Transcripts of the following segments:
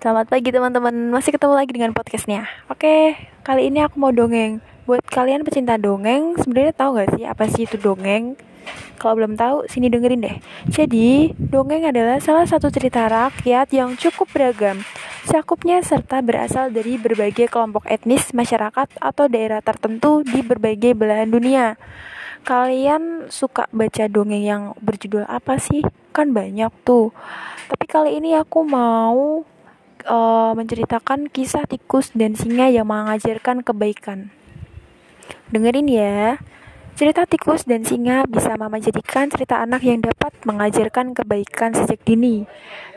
Selamat pagi teman-teman, masih ketemu lagi dengan podcastnya. Oke, kali ini aku mau dongeng. Buat kalian pecinta dongeng, sebenarnya tahu gak sih apa sih itu dongeng? Kalau belum tahu, sini dengerin deh. Jadi, dongeng adalah salah satu cerita rakyat yang cukup beragam Cakupnya serta berasal dari berbagai kelompok etnis, masyarakat, atau daerah tertentu di berbagai belahan dunia. Kalian suka baca dongeng yang berjudul apa sih? Kan banyak tuh. Tapi kali ini aku mau uh, menceritakan kisah tikus dan singa yang mengajarkan kebaikan. Dengerin ya. Cerita tikus dan singa bisa mama cerita anak yang dapat mengajarkan kebaikan sejak dini.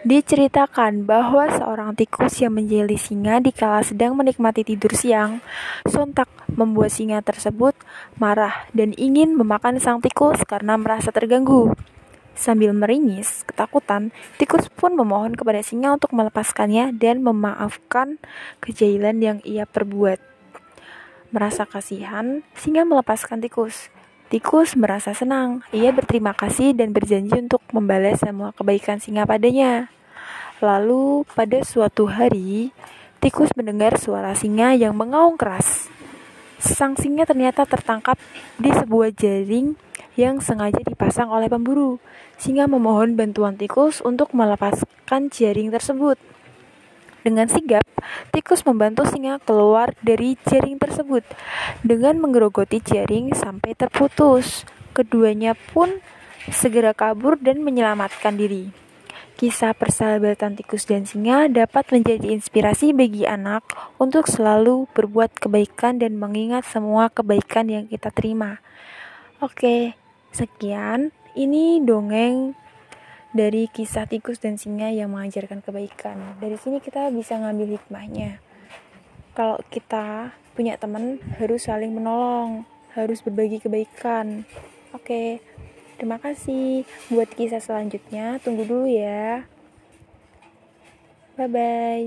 Diceritakan bahwa seorang tikus yang menjeli singa dikala sedang menikmati tidur siang, sontak membuat singa tersebut marah dan ingin memakan sang tikus karena merasa terganggu. Sambil meringis ketakutan, tikus pun memohon kepada singa untuk melepaskannya dan memaafkan kejahilan yang ia perbuat. Merasa kasihan, singa melepaskan tikus. Tikus merasa senang. Ia berterima kasih dan berjanji untuk membalas semua kebaikan singa padanya. Lalu, pada suatu hari, tikus mendengar suara singa yang mengaung keras. Sang singa ternyata tertangkap di sebuah jaring yang sengaja dipasang oleh pemburu. Singa memohon bantuan tikus untuk melepaskan jaring tersebut. Dengan sigap, tikus membantu singa keluar dari jaring tersebut dengan menggerogoti jaring sampai terputus. Keduanya pun segera kabur dan menyelamatkan diri. Kisah persahabatan tikus dan singa dapat menjadi inspirasi bagi anak untuk selalu berbuat kebaikan dan mengingat semua kebaikan yang kita terima. Oke, Sekian, ini dongeng dari kisah tikus dan singa yang mengajarkan kebaikan. Dari sini kita bisa ngambil hikmahnya. Kalau kita punya teman harus saling menolong, harus berbagi kebaikan. Oke, terima kasih. Buat kisah selanjutnya, tunggu dulu ya. Bye bye.